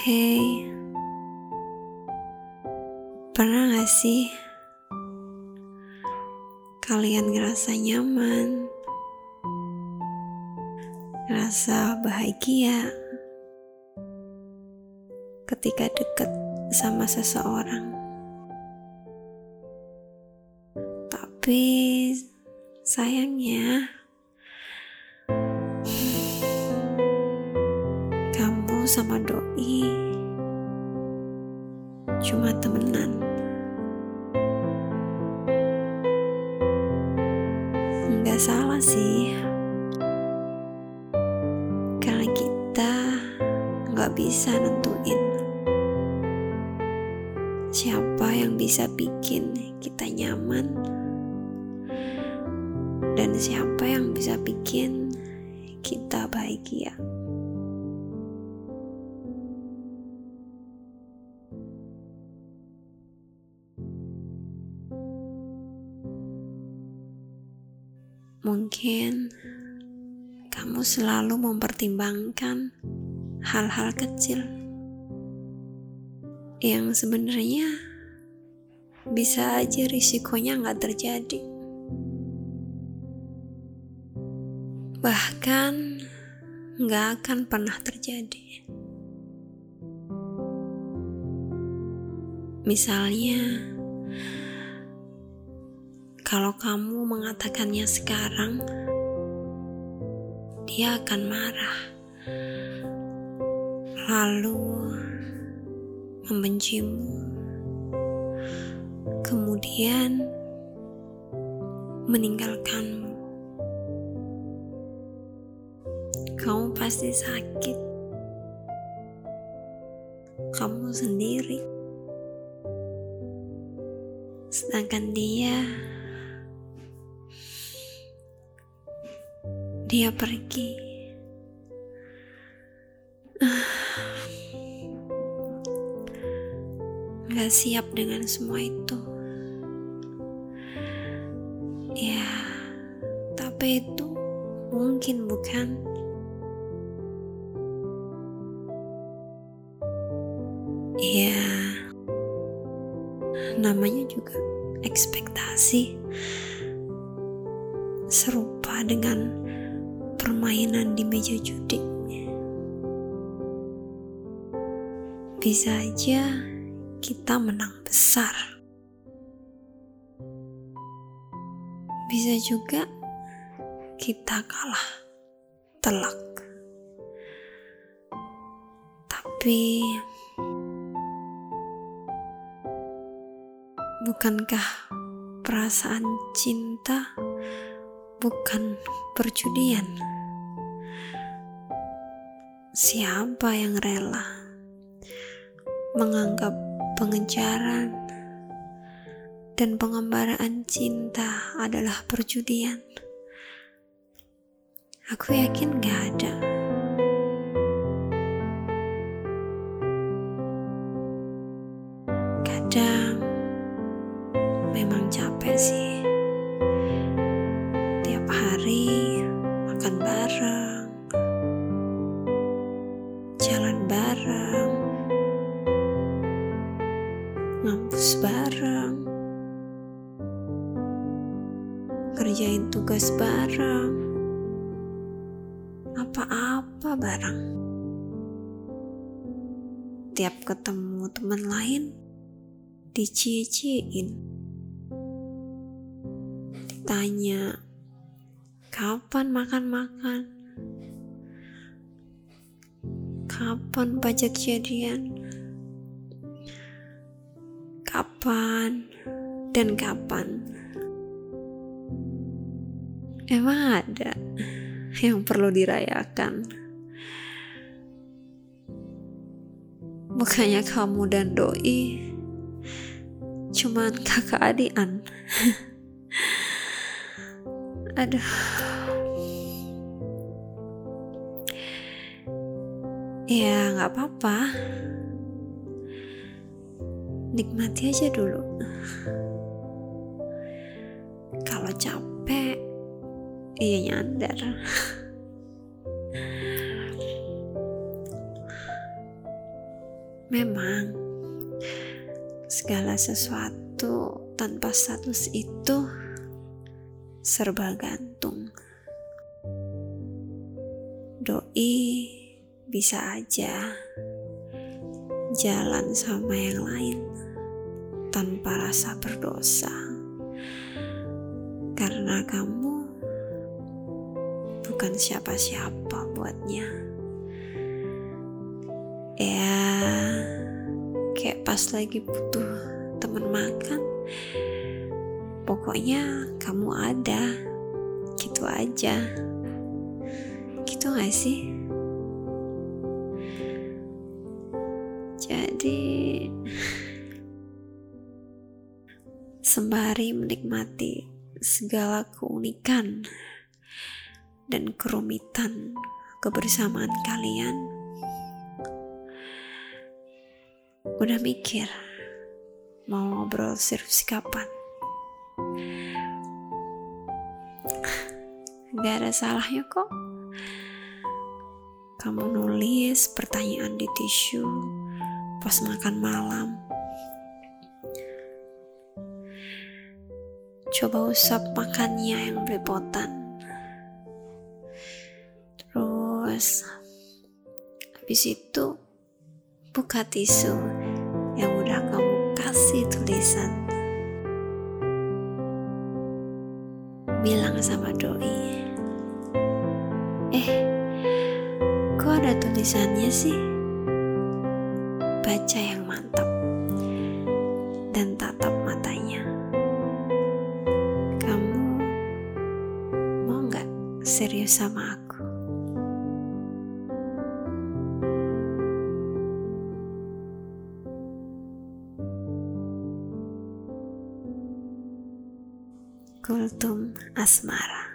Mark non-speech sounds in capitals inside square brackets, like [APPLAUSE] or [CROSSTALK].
Hei, pernah gak sih kalian ngerasa nyaman, ngerasa bahagia? Ketika deket sama seseorang? Tapi sayangnya, sama doi cuma temenan. Nggak salah sih, karena kita nggak bisa nentuin siapa yang bisa bikin kita nyaman dan siapa yang bisa bikin kita bahagia. Mungkin kamu selalu mempertimbangkan hal-hal kecil yang sebenarnya bisa aja risikonya nggak terjadi. Bahkan nggak akan pernah terjadi. Misalnya, kalau kamu mengatakannya sekarang, dia akan marah, lalu membencimu, kemudian meninggalkanmu. Kamu pasti sakit, kamu sendiri, sedangkan dia dia pergi. [SIGHS] Gak siap dengan semua itu. Ya, tapi itu mungkin bukan. Ya, namanya juga ekspektasi serupa dengan permainan di meja judi. Bisa aja kita menang besar. Bisa juga kita kalah telak. Tapi bukankah perasaan cinta bukan perjudian? Siapa yang rela menganggap pengejaran dan pengembaraan cinta adalah perjudian? Aku yakin gak ada. Kadang memang capek sih. Makan bareng, jalan bareng, ngampus bareng, kerjain tugas bareng, apa-apa bareng. Tiap ketemu teman lain, dicie-ciein. Ditanya, kapan makan-makan? Kapan pajak jadian? Kapan dan kapan? Emang ada yang perlu dirayakan? Bukannya kamu dan doi cuman kakak adian. [LAUGHS] Aduh. Ya nggak apa-apa. Nikmati aja dulu. Kalau capek, iya nyadar. Memang segala sesuatu tanpa status itu serba gantung. Doi bisa aja jalan sama yang lain tanpa rasa berdosa karena kamu bukan siapa-siapa buatnya. Ya, kayak pas lagi butuh temen makan pokoknya kamu ada. Gitu aja. Gitu gak sih? Jadi sembari menikmati segala keunikan dan kerumitan kebersamaan kalian Udah mikir mau ngobrol serius kapan? Gak ada salahnya kok. Kamu nulis pertanyaan di tisu pas makan malam. Coba usap makannya yang belepotan. Terus habis itu buka tisu yang udah kamu kasih tulisan. Bilang sama doi, eh, kok ada tulisannya sih? Baca yang mantap dan tatap matanya. Kamu mau nggak serius sama aku? Kultum Asmara